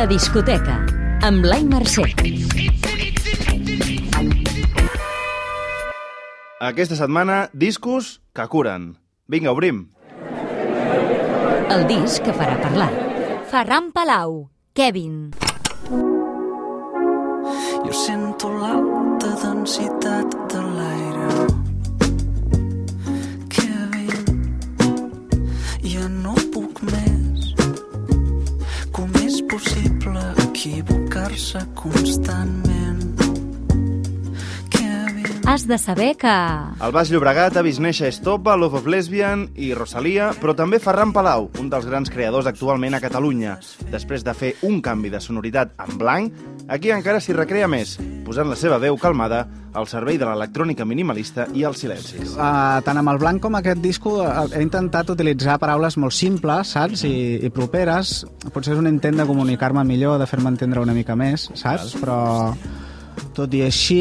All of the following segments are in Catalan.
La discoteca, amb Blai Mercè. Aquesta setmana, discos que curen. Vinga, obrim. El disc que farà parlar. Ferran Palau, Kevin. Constantment? Has de saber que... Al Baix Llobregat ha vist néixer Estopa, Love of Lesbian i Rosalia, però també Ferran Palau, un dels grans creadors actualment a Catalunya. Després de fer un canvi de sonoritat en blanc, aquí encara s'hi recrea més, posant la seva veu calmada al servei de l'electrònica minimalista i els silencis. Uh, tant amb el blanc com aquest disco uh, he intentat utilitzar paraules molt simples, saps? I, i properes. Potser és un intent de comunicar-me millor, de fer-me entendre una mica més, saps? Però tot i així,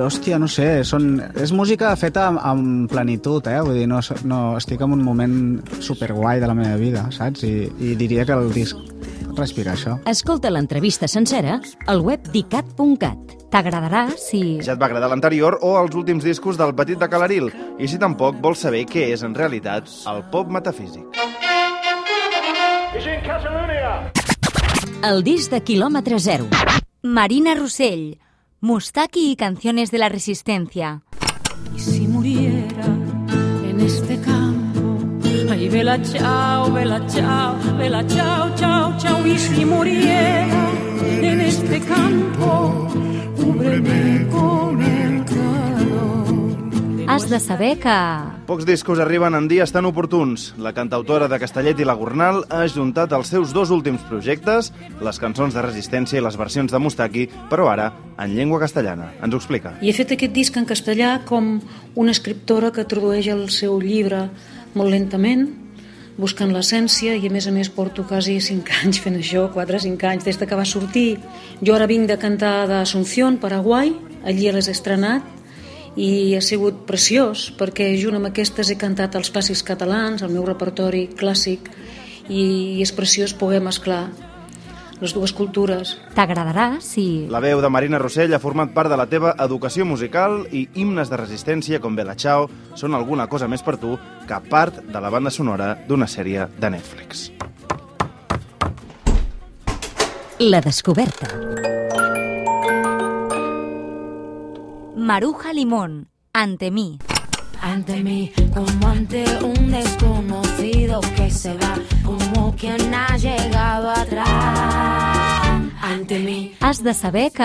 hòstia, no sé, són, és música feta amb, amb plenitud, eh? Vull dir, no, no, estic en un moment superguai de la meva vida, saps? I, i diria que el disc respira això. Escolta l'entrevista sencera al web dicat.cat. T'agradarà si... Ja et va agradar l'anterior o els últims discos del Petit de Calaril, i si tampoc vols saber què és en realitat el pop metafísic. El disc de quilòmetre zero. Marina Rossell, Mustaki y Canciones de la Resistencia. Y si muriera en este campo, ay, vela chao, vela chao, vela chao, chao, chao. Y si muriera en este campo, cúbreme con. Has de saber que... Pocs discos arriben en dies tan oportuns. La cantautora de Castellet i la Gornal ha ajuntat els seus dos últims projectes, les cançons de resistència i les versions de Mustaki, però ara en llengua castellana. Ens ho explica. I he fet aquest disc en castellà com una escriptora que tradueix el seu llibre molt lentament, buscant l'essència, i a més a més porto quasi 5 anys fent això, 4 o 5 anys, des de que va sortir. Jo ara vinc de cantar d'Asunción, Paraguai, allí les he estrenat, i ha sigut preciós perquè junt amb aquestes he cantat els clàssics catalans, el meu repertori clàssic i és preciós poder mesclar les dues cultures. T'agradarà si... La veu de Marina Rossell ha format part de la teva educació musical i himnes de resistència com Bella Ciao són alguna cosa més per tu que part de la banda sonora d'una sèrie de Netflix. La descoberta. Maruja Limón, Ante mí. ante mí, como ante un desconocido que se va, como quien ha llegado atrás. Ante mí. Has de saber que...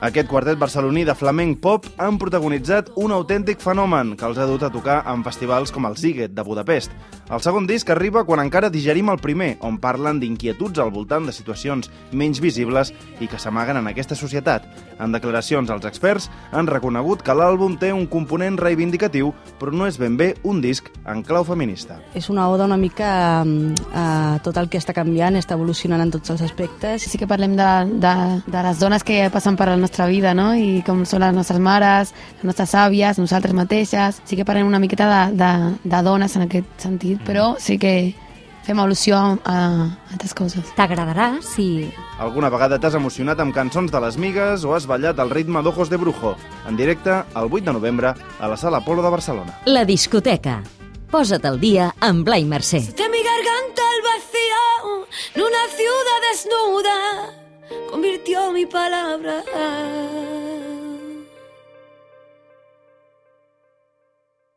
Aquest quartet barceloní de flamenc pop han protagonitzat un autèntic fenomen que els ha dut a tocar en festivals com el Ziget de Budapest. El segon disc arriba quan encara digerim el primer, on parlen d'inquietuds al voltant de situacions menys visibles i que s'amaguen en aquesta societat. En declaracions, els experts han reconegut que l'àlbum té un component reivindicatiu, però no és ben bé un disc en clau feminista. És una oda una mica mm, a tot el que està canviant, està evolucionant en tots els aspectes. Sí que parlem de, de, de les dones que passen per la nostra vida, no? I com són les nostres mares, les nostres àvies, nosaltres mateixes. Sí que parlem una miqueta de, de, de dones en aquest sentit, però sí que fem al·lusió a, a altres coses. T'agradarà si... Alguna vegada t'has emocionat amb cançons de les migues o has ballat al ritme d'Ojos de Brujo, en directe el 8 de novembre a la Sala Polo de Barcelona. La discoteca. Posa't al dia amb Blai Mercè. De mi garganta el vacío en una ciudad desnuda convirtió mi palabra